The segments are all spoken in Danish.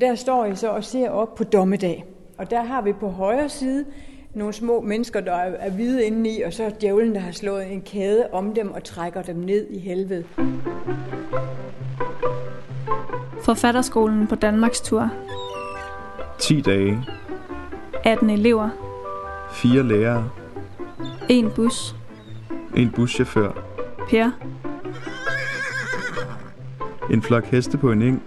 Der står I så og ser op på dommedag. Og der har vi på højre side nogle små mennesker, der er hvide indeni, og så er djævlen, der har slået en kæde om dem og trækker dem ned i helvede. Forfatterskolen på Danmarks tur. 10 dage. 18 elever. 4 lærere. En bus. En buschauffør. Per. En flok heste på en eng.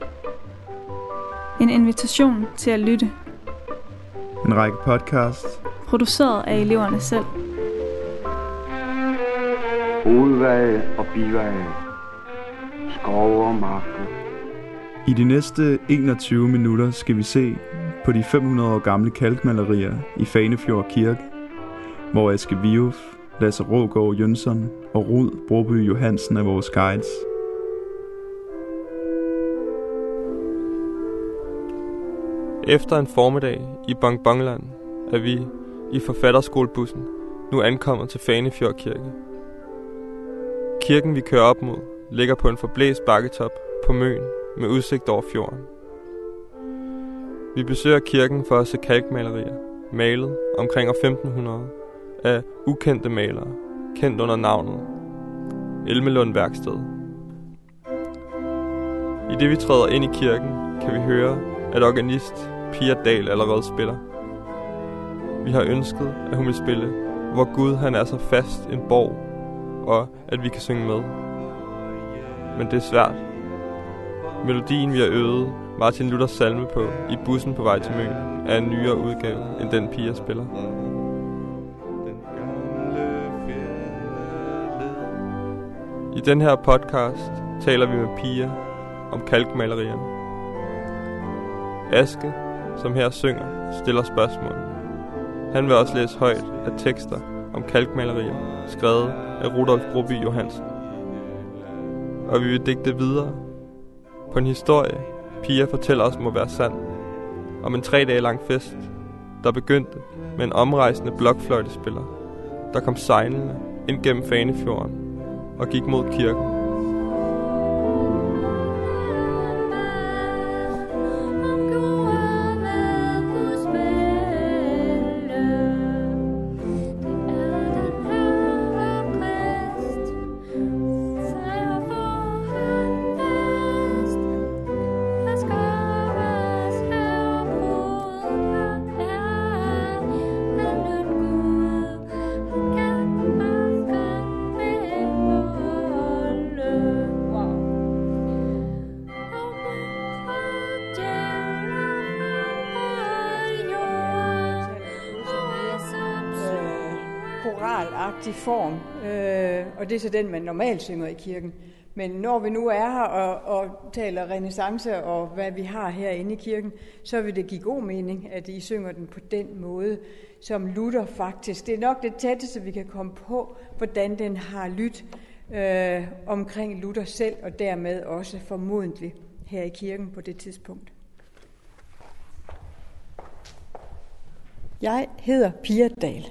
En invitation til at lytte. En række podcast. Produceret af eleverne selv. Hovedveje og biveje. Skove og marker. I de næste 21 minutter skal vi se på de 500 år gamle kalkmalerier i Fanefjord Kirke, hvor Aske Viuf, Lasse Rågaard Jønsson og Rud Broby Johansen er vores guides. Efter en formiddag i Bongbongland er vi i forfatterskolebussen nu ankommet til Fanefjord Kirke. Kirken vi kører op mod ligger på en forblæst bakketop på Møn med udsigt over fjorden. Vi besøger kirken for at se kalkmalerier, malet omkring år 1500 af ukendte malere, kendt under navnet Elmelund Værksted. I det vi træder ind i kirken, kan vi høre, at organist Pia Dahl allerede spiller. Vi har ønsket, at hun vil spille, hvor Gud han er så fast en borg, og at vi kan synge med. Men det er svært. Melodien, vi har øvet Martin Luthers salme på i bussen på vej til Møn, er en nyere udgave, end den Pia spiller. I den her podcast taler vi med Pia om kalkmalerierne. Aske, som her synger, stiller spørgsmål. Han vil også læse højt af tekster om kalkmalerier, skrevet af Rudolf Broby Johansen. Og vi vil digte videre på en historie, Pia fortæller os må være sand. Om en tre dage lang fest, der begyndte med en omrejsende blokfløjtespiller, der kom sejlende ind gennem Fanefjorden og gik mod kirken. Nøjagtig form, øh, og det er så den, man normalt synger i kirken. Men når vi nu er her og, og taler renaissance og hvad vi har herinde i kirken, så vil det give god mening, at I synger den på den måde, som Luther faktisk. Det er nok det tætteste, vi kan komme på, hvordan den har lyttet øh, omkring Luther selv, og dermed også formodentlig her i kirken på det tidspunkt. Jeg hedder Pia Dahl.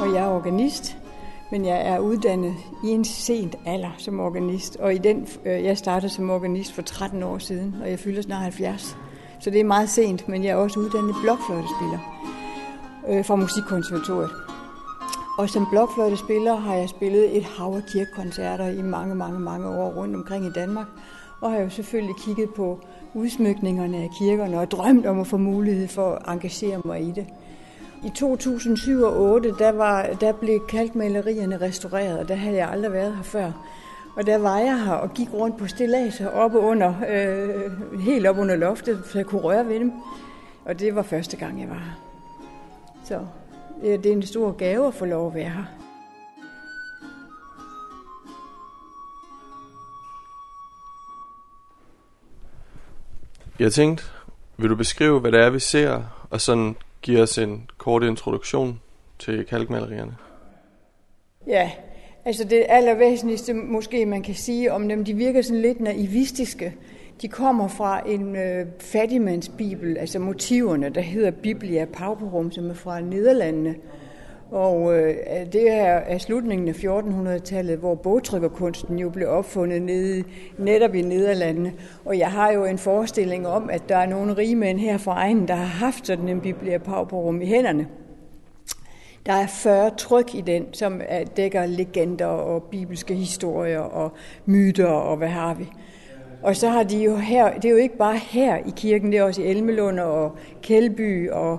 Og jeg er organist, men jeg er uddannet i en sent alder som organist, og i den, øh, jeg startede som organist for 13 år siden, og jeg fylder snart 70. Så det er meget sent, men jeg er også uddannet blokfløjtespiller øh, fra Musikkonservatoriet. Og som blokfløjtespiller har jeg spillet et hav af kirkekoncerter i mange, mange, mange år rundt omkring i Danmark, og har jo selvfølgelig kigget på udsmykningerne af kirkerne og drømt om at få mulighed for at engagere mig i det. I 2007 og 2008, der, var, der blev kalkmalerierne restaureret, og der havde jeg aldrig været her før. Og der var jeg her og gik rundt på stillaser oppe under, øh, helt op under loftet, så jeg kunne røre ved dem. Og det var første gang, jeg var her. Så det er en stor gave at få lov at være her. Jeg tænkte, vil du beskrive, hvad det er, vi ser, og sådan give os en kort introduktion til kalkmalerierne? Ja, altså det allervæsentligste måske man kan sige om dem, de virker sådan lidt naivistiske. De kommer fra en øh, fattigmandsbibel, altså motiverne, der hedder Biblia Pauperum, som er fra Nederlandene. Og øh, det er, er slutningen af 1400-tallet, hvor bogtrykkerkunsten jo blev opfundet nede, netop i Nederlandene. Og jeg har jo en forestilling om, at der er nogle rige mænd her fra egen, der har haft sådan en bibliapauperum i hænderne. Der er 40 tryk i den, som øh, dækker legender og bibelske historier og myter og hvad har vi. Og så har de jo her, det er jo ikke bare her i kirken, det er også i Elmelund og Kældby, og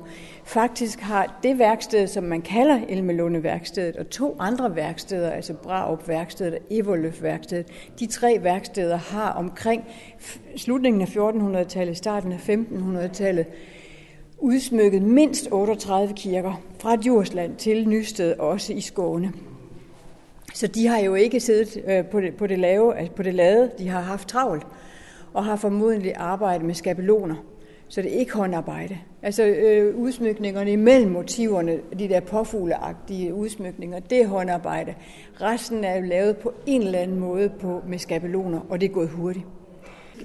faktisk har det værksted, som man kalder Elmelunde værkstedet, og to andre værksteder, altså Braup værkstedet og Evoløf værkstedet, de tre værksteder har omkring slutningen af 1400-tallet, starten af 1500-tallet, udsmykket mindst 38 kirker, fra Djursland til Nysted, også i Skåne. Så de har jo ikke siddet øh, på det, på det, lave, altså på det lade, de har haft travlt, og har formodentlig arbejdet med skabeloner. Så det er ikke håndarbejde. Altså øh, udsmykningerne imellem motiverne, de der påfugleagtige udsmykninger, det er håndarbejde. Resten er jo lavet på en eller anden måde på, med skabeloner, og det er gået hurtigt.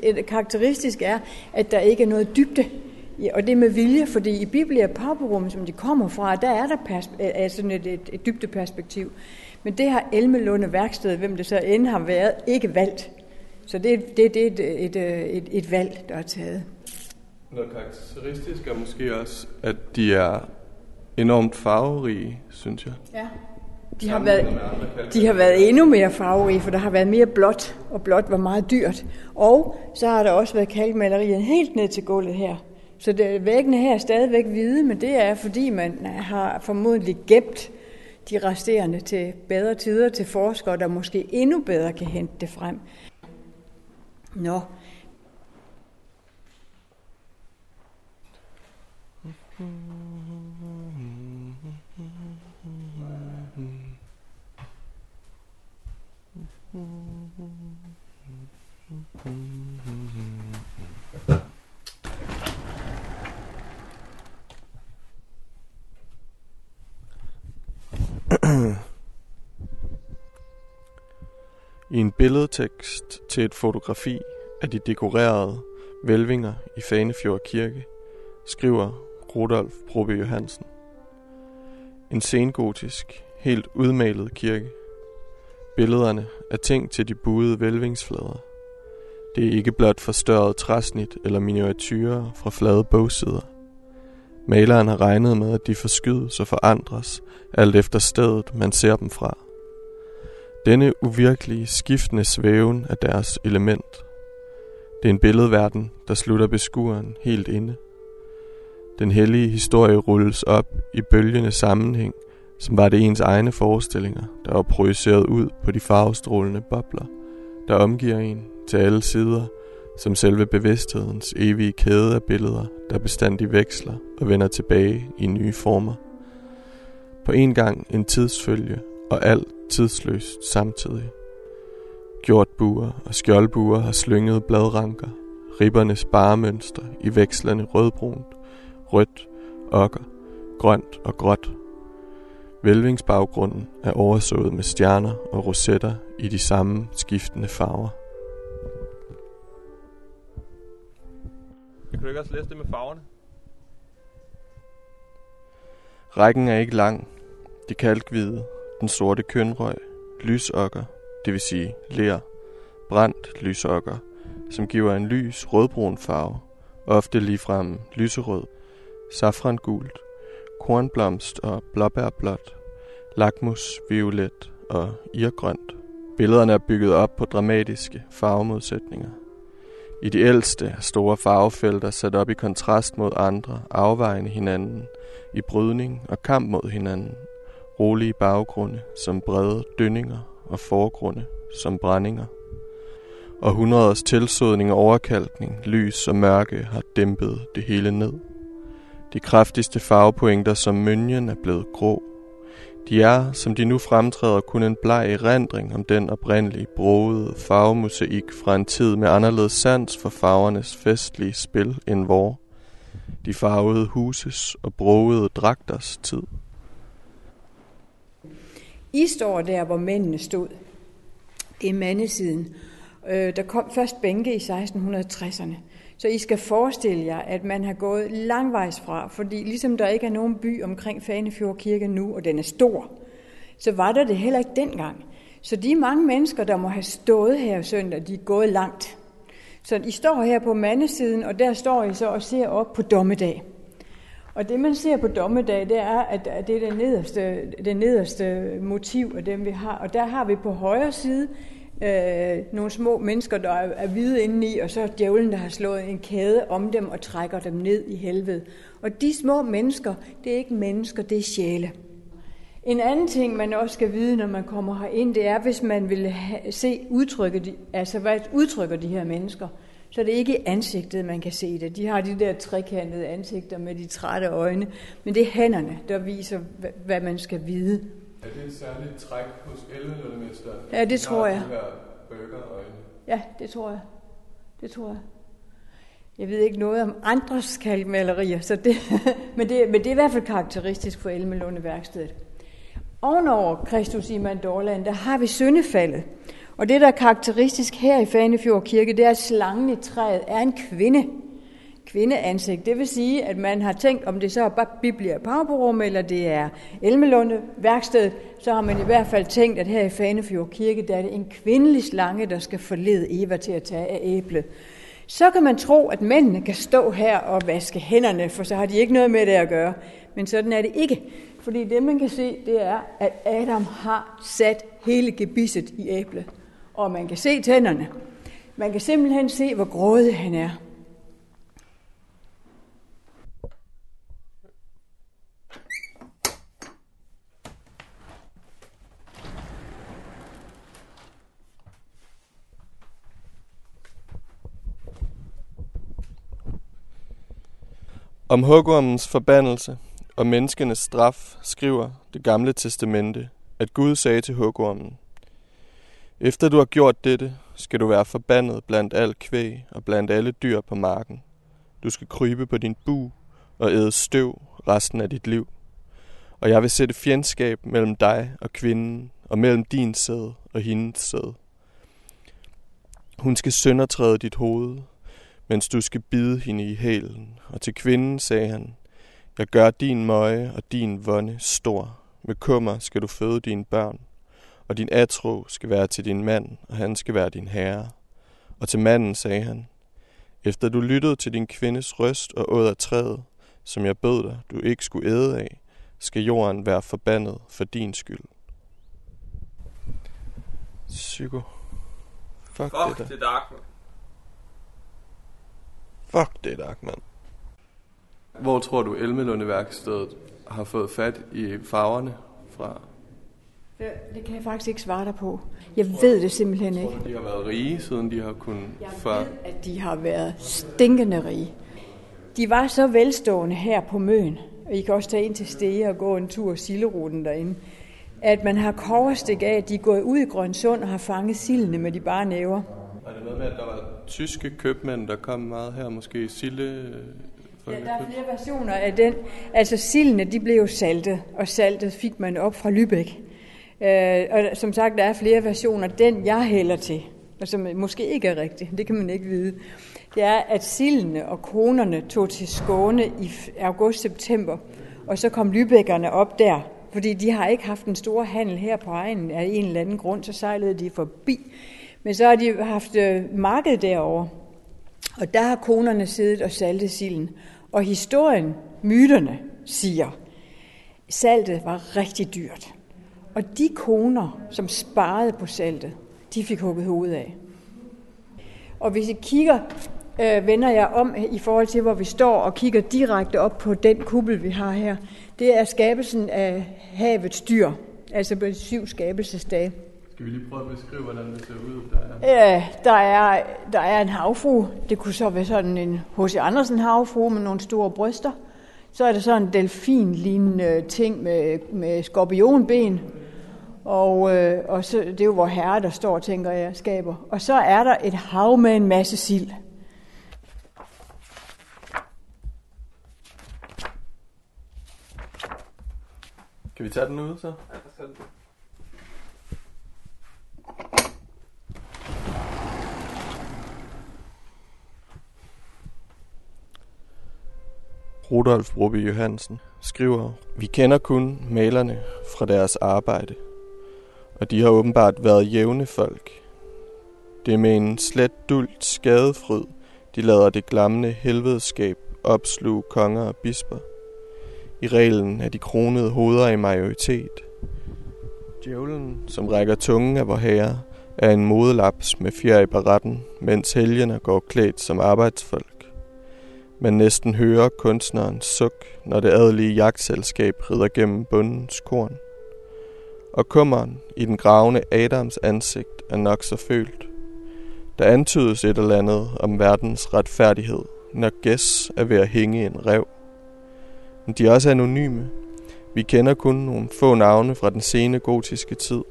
Et karakteristisk er, at der ikke er noget dybde Ja, og det med vilje, fordi i Biblia Pauperum, som de kommer fra, der er der pers- øh, er sådan et, et, et dybdeperspektiv. Men det har Elmelunde værksted, hvem det så end har været, ikke valgt. Så det, det, det er et, et, et, et valg, der er taget. Noget karakteristisk er måske også, at de er enormt farverige, synes jeg. Ja. De har, været, de har været endnu mere farverige, for der har været mere blåt, og blåt var meget dyrt. Og så har der også været kalkmalerier helt ned til gulvet her. Så det, væggene her er stadigvæk hvide, men det er, fordi man har formodentlig gemt de resterende til bedre tider til forskere, der måske endnu bedre kan hente det frem. Nå. I en billedtekst til et fotografi af de dekorerede velvinger i Fanefjord Kirke skriver Rudolf Probe Johansen. En sengotisk, helt udmalet kirke. Billederne er tænkt til de buede vælvingsflader. Det er ikke blot forstørret træsnit eller miniatyrer fra flade bogsider. Maleren har regnet med, at de forskydes og forandres, alt efter stedet man ser dem fra. Denne uvirkelige, skiftende svæven er deres element. Det er en billedverden, der slutter beskueren helt inde. Den hellige historie rulles op i bølgende sammenhæng, som var det ens egne forestillinger, der var projiceret ud på de farvestrålende bobler, der omgiver en til alle sider, som selve bevidsthedens evige kæde af billeder, der bestandig veksler og vender tilbage i nye former. På en gang en tidsfølge og alt tidsløst samtidig. Gjortbuer og skjoldbuer har slynget bladranker, ribbernes baremønster i vekslerne rødbrunt, rødt, okker, grønt og gråt. Vælvingsbaggrunden er oversået med stjerner og rosetter i de samme skiftende farver. Kan du ikke også læse det med farverne? Rækken er ikke lang. De kalkhvide, den sorte kønrøg, lysokker, det vil sige ler, brændt lysokker, som giver en lys rødbrun farve, ofte ligefrem lyserød, safrangult, kornblomst og blåbærblåt, lakmus, violet og irgrønt. Billederne er bygget op på dramatiske farvemodsætninger. I de ældste er store farvefelter sat op i kontrast mod andre, afvejende hinanden, i brydning og kamp mod hinanden, rolige baggrunde som brede dønninger og forgrunde som brændinger. Og hundreders tilsodning og overkalkning, lys og mørke har dæmpet det hele ned. De kraftigste farvepointer som mønjen er blevet grå. De er, som de nu fremtræder, kun en bleg erindring om den oprindelige broede farvemosaik fra en tid med anderledes sans for farvernes festlige spil end vor. De farvede huses og broede dragters tid. I står der, hvor mændene stod. Det er mandesiden. Øh, der kom først bænke i 1660'erne. Så I skal forestille jer, at man har gået langvejs fra, fordi ligesom der ikke er nogen by omkring Fanefjord Kirke nu, og den er stor, så var der det heller ikke dengang. Så de mange mennesker, der må have stået her søndag, de er gået langt. Så I står her på mandesiden, og der står I så og ser op på dommedag. Og det, man ser på dommedag, det er, at det er det nederste, det nederste motiv af dem, vi har. Og der har vi på højre side øh, nogle små mennesker, der er, er hvide indeni, og så er djævlen, der har slået en kæde om dem og trækker dem ned i helvede. Og de små mennesker, det er ikke mennesker, det er sjæle. En anden ting, man også skal vide, når man kommer herind, det er, hvis man vil have, se udtrykket, altså hvad udtrykker de her mennesker, så det er det ikke ansigtet, man kan se det. De har de der trekantede ansigter med de trætte øjne, men det er hænderne, der viser, hvad man skal vide. Er det et særligt træk hos Elmelundemester? Ja, det tror jeg. De her burgerøjne? Ja, det tror jeg. Det tror jeg. Jeg ved ikke noget om andres kalkmalerier, så det, men, det, men det er i hvert fald karakteristisk for Elmelunde værkstedet. Ovenover Kristus i Mandorland, der har vi syndefaldet. Og det, der er karakteristisk her i Fanefjord Kirke, det er, at slangen i træet er en kvinde. Kvindeansigt. Det vil sige, at man har tænkt, om det så er Biblia Pauperum, eller det er Elmelunde værksted, så har man i hvert fald tænkt, at her i Fanefjord Kirke, der er det en kvindelig slange, der skal forlede Eva til at tage af æblet. Så kan man tro, at mændene kan stå her og vaske hænderne, for så har de ikke noget med det at gøre. Men sådan er det ikke. Fordi det, man kan se, det er, at Adam har sat hele gebisset i æblet. Og man kan se tænderne. Man kan simpelthen se, hvor grådig han er. Om hugormens forbandelse og menneskenes straf skriver det gamle testamente, at Gud sagde til hugormen, Efter du har gjort dette, skal du være forbandet blandt al kvæg og blandt alle dyr på marken. Du skal krybe på din bu og æde støv resten af dit liv. Og jeg vil sætte fjendskab mellem dig og kvinden, og mellem din sæd og hendes sæd. Hun skal søndertræde dit hoved, mens du skal bide hende i hælen. Og til kvinden sagde han, jeg gør din møje og din vonde stor. Med kummer skal du føde dine børn, og din atro skal være til din mand, og han skal være din herre. Og til manden sagde han, efter du lyttede til din kvindes røst og åd af træet, som jeg bød dig, du ikke skulle æde af, skal jorden være forbandet for din skyld. Psyko. Fuck, Fuck det det der. dark, man. Fuck det dark, mand. Hvor tror du Elmelundeværkstedet har fået fat i farverne fra? Det kan jeg faktisk ikke svare dig på. Jeg ved det simpelthen ikke. Tror de har været rige, siden de har kunnet Jeg fra... ved, at de har været stinkende rige. De var så velstående her på Møn, og I kan også tage ind til Stege og gå en tur silderuten derinde, at man har koverstik af, at de er gået ud i Grønsund og har fanget sildene med de bare næver. Er det noget med, at der var tyske købmænd, der kom meget her, måske Sille? Ja, der er flere versioner af den. Altså sildene, de blev jo saltet, og saltet fik man op fra Lübeck. Øh, og som sagt, der er flere versioner. Den, jeg hælder til, og som måske ikke er rigtig, det kan man ikke vide, det er, at sildene og konerne tog til Skåne i august-september, og så kom Lübeckerne op der, fordi de har ikke haft en stor handel her på egen af en eller anden grund, så sejlede de forbi. Men så har de haft øh, marked derovre, og der har konerne siddet og saltet silden. Og historien, myterne, siger, saltet var rigtig dyrt. Og de koner, som sparede på saltet, de fik hugget hovedet af. Og hvis I kigger, øh, vender jeg om i forhold til, hvor vi står og kigger direkte op på den kuppel, vi har her. Det er skabelsen af havets dyr, altså på syv skabelsesdage. Skal vi lige prøve at beskrive, hvordan det ser ud? Der er... Ja, der er, der er en havfru. Det kunne så være sådan en H.C. Andersen havfru med nogle store bryster. Så er der sådan en delfin-lignende ting med, med skorpionben. Og, øh, og så, det er jo hvor herre, der står, tænker jeg, skaber. Og så er der et hav med en masse sild. Kan vi tage den ud så? Ja, der Rudolf Brubbe Johansen, skriver, Vi kender kun malerne fra deres arbejde, og de har åbenbart været jævne folk. Det er med en slet dult skadefryd, de lader det glammende helvedeskab opsluge konger og bisper. I reglen er de kronede hoveder i majoritet. Djævlen, som rækker tungen af vor herre, er en modelaps med fjer i baretten, mens helgener går klædt som arbejdsfolk. Man næsten hører kunstnerens suk, når det adelige jagtselskab rider gennem bundens korn. Og kummeren i den gravende Adams ansigt er nok så følt. Der antydes et eller andet om verdens retfærdighed, når gæs er ved at hænge en rev. Men de er også anonyme. Vi kender kun nogle få navne fra den sene gotiske tid.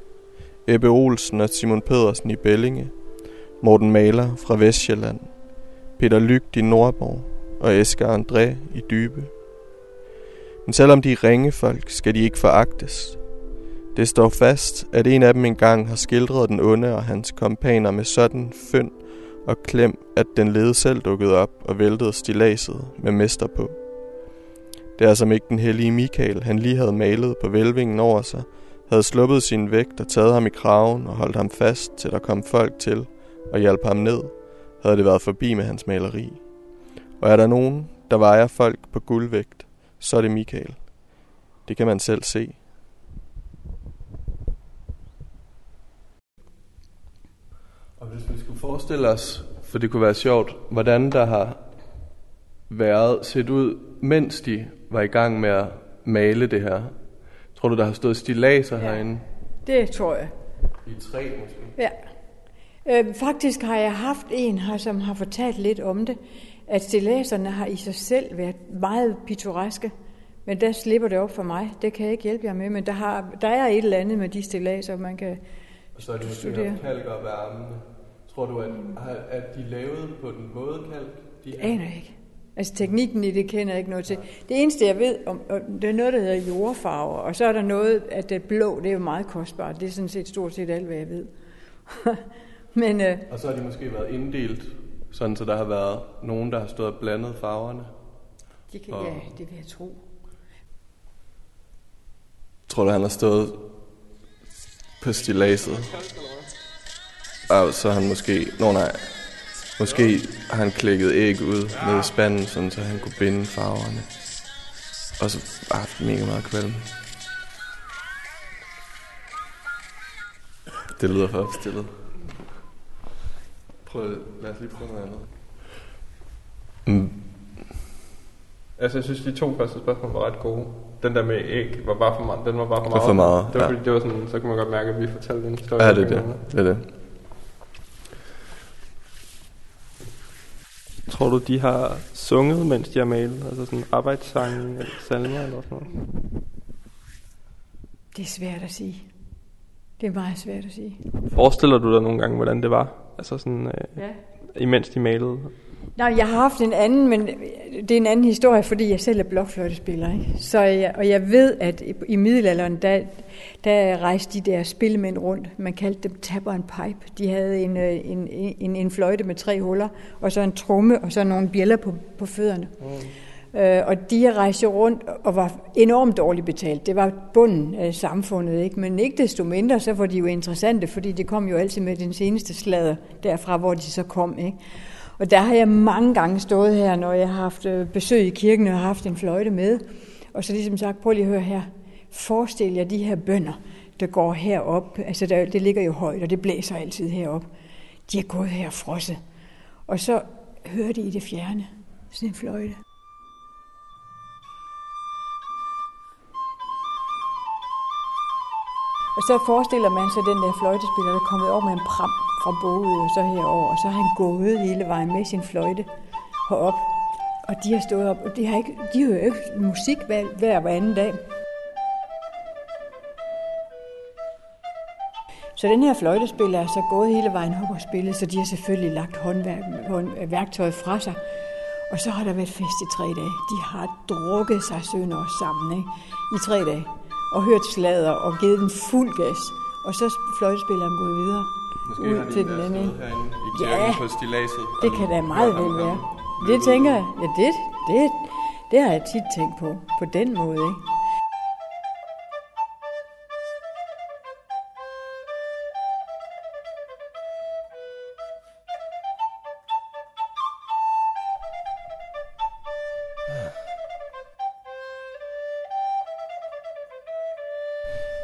Ebbe Olsen og Simon Pedersen i Bellinge, Morten Maler fra Vestjylland, Peter Lygt i Nordborg og Esker André i Dybe. Men selvom de er ringe folk, skal de ikke foragtes. Det står fast, at en af dem engang har skildret den onde og hans kompaner med sådan fynd og klem, at den lede selv dukkede op og væltede stilaset med mester på. Det er som ikke den hellige Michael, han lige havde malet på vælvingen over sig, havde sluppet sin vægt og taget ham i kraven og holdt ham fast, til der kom folk til og hjalp ham ned, havde det været forbi med hans maleri. Og er der nogen, der vejer folk på guldvægt, så er det Michael. Det kan man selv se. Og hvis vi skulle forestille os, for det kunne være sjovt, hvordan der har været set ud, mens de var i gang med at male det her. Tror du, der har stået stilaser ja. herinde? Det tror jeg. I træ måske? Ja. Øh, faktisk har jeg haft en her, som har fortalt lidt om det, at stilaserne har i sig selv været meget pittoreske. Men der slipper det op for mig. Det kan jeg ikke hjælpe jer med, men der, har, der er et eller andet med de stilaser, man kan Og så er det haft kalk op af armene. Tror du, at, at de lavet på den våde kalk? De er... Aner ikke. Altså teknikken i det kender jeg ikke noget til. Det eneste jeg ved, om, det er noget, der hedder jordfarver, og så er der noget, at det blå, det er jo meget kostbart. Det er sådan set stort set alt, hvad jeg ved. Men, øh, og så har de måske været inddelt, sådan så der har været nogen, der har stået og blandet farverne? Det kan, og... Ja, det vil jeg tro. Tror du, han har stået på stilaset? Og så har han måske... Nå nej. Måske har han klikket æg ud ned i spanden, sådan så han kunne binde farverne. Og så har haft mega meget kvalm. Det lyder for opstillet. Prøv, lad os lige prøve noget andet. Mm. Altså, jeg synes, de to første spørgsmål var ret gode. Den der med æg var bare for meget. Den var bare for meget. Det var for meget, det var, ja. fordi, det var sådan, så kan man godt mærke, at vi fortalte en historie. Ja, det er det. det, er det. Tror du, de har sunget, mens de har malet? Altså sådan arbejdssange eller salmer eller sådan noget? Det er svært at sige. Det er meget svært at sige. Forestiller du dig nogle gange, hvordan det var? Altså sådan, øh, ja. imens de malede? Nej, jeg har haft en anden, men det er en anden historie, fordi jeg selv er blokfløjtespiller. Ikke? Så jeg, og jeg ved, at i middelalderen, der, der rejste de der spillemænd rundt. Man kaldte dem tapper en pipe. De havde en, øh, en, en, en fløjte med tre huller, og så en tromme, og så nogle bjæller på, på fødderne. Mm. Øh, og de rejste rundt og var enormt dårligt betalt. Det var bunden af samfundet, ikke? men ikke desto mindre, så var de jo interessante, fordi det kom jo altid med den seneste slader derfra, hvor de så kom. Ikke? Og der har jeg mange gange stået her, når jeg har haft øh, besøg i kirken og har haft en fløjte med, og så ligesom sagt, prøv lige at høre her, forestil jer de her bønder, der går herop, altså der, det ligger jo højt, og det blæser altid herop. De er gået her frosset. Og så hører de i det fjerne sådan en fløjte. Og så forestiller man sig den der fløjtespiller, der er kommet over med en pram fra Bogø og så herover, og så har han gået hele vejen med sin fløjte herop. Og de har stået op, og de, har ikke, de hører jo ikke musik hver, hver, hver anden dag. Så den her fløjtespiller er så gået hele vejen op og spillet, så de har selvfølgelig lagt håndværk, hånd, øh, værktøj fra sig. Og så har der været fest i tre dage. De har drukket sig sønder sammen ikke? i tre dage og hørt slader og givet den fuld gas. Og så fløjtespilleren gået videre. Måske ud har de til den anden. ja, på stilaset. det kan da meget vel være. Det tænker jeg. Ja, det, det, Det har jeg tit tænkt på, på den måde, ikke?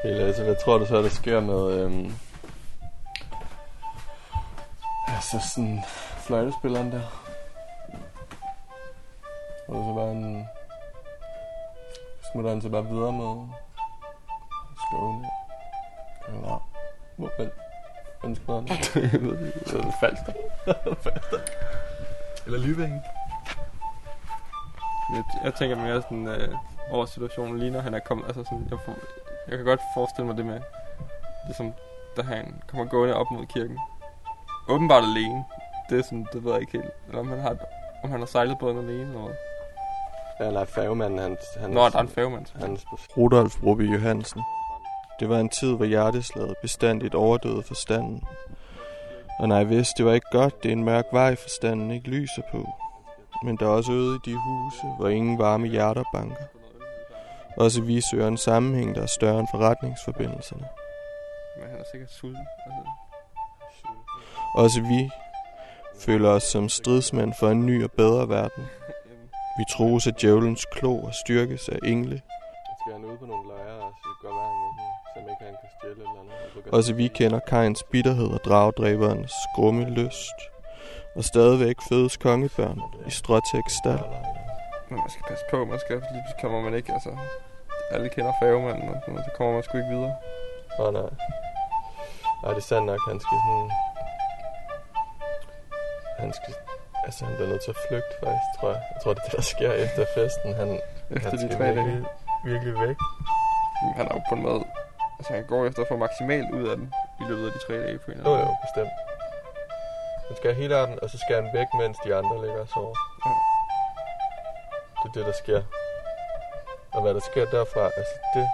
Hey Lasse, hvad tror du så, der sker med... Øhm... Altså sådan... Fløjtespilleren der. Og så bare en... Smutter han så bare videre med... Skåne. Ja, hvor vel... Hvem skal han? Jeg ved ikke. Det er Falster. Eller Lyvæng. Jeg, jeg tænker mere sådan øh, over situationen lige når han er kommet. Altså sådan, jeg, får, jeg kan godt forestille mig det med, ligesom, da han kommer gående op mod kirken. Åbenbart alene. Det er sådan, det ved jeg ikke helt. Eller om han har, om han har sejlet båden alene eller hvad. Ja, nej, færgemanden, han... han Nå, der er en færgemand. Hans Rudolf Broby Johansen. Det var en tid, hvor hjerteslaget bestandigt overdøde forstanden. Og nej, vidste, det var ikke godt, det er en mørk vej, forstanden ikke lyser på. Men der er også øde i de huse, hvor ingen varme hjerter banker. Også vi søger en sammenhæng, der er større end forretningsforbindelserne. Men han er sikkert sulten. Altså, Også vi føler os som stridsmænd for en ny og bedre verden. Vi troes af djævelens klo og styrkes af engle. Skal han ud på nogle lejre, og så går være, han ikke han kan stjæle eller andet. Også vi kender Kains bitterhed og dragdræberens grumme lyst. Og stadigvæk fødes kongebørn i stråtæks stald. Men man skal passe på, man skal lige pludselig kommer man ikke, altså... Alle kender færgemanden, og sådan så kommer man sgu ikke videre. Åh oh, nej. Nej, det er sandt nok, han skal sådan... Han skal... Altså, han bliver nødt til at flygte, faktisk, tror jeg. Jeg tror, det er det, der sker efter festen. Han, Efter han de tre virkelig, dage. virkelig væk. Men Han er jo på en måde... Altså, han går efter at få maksimalt ud af den i løbet af de tre dage på en eller Jo, anden jo, bestemt. Han skal have hele arten, og så skal han væk, mens de andre ligger og sover. Ja. Det er det, der sker. Og hvad der sker derfra, altså det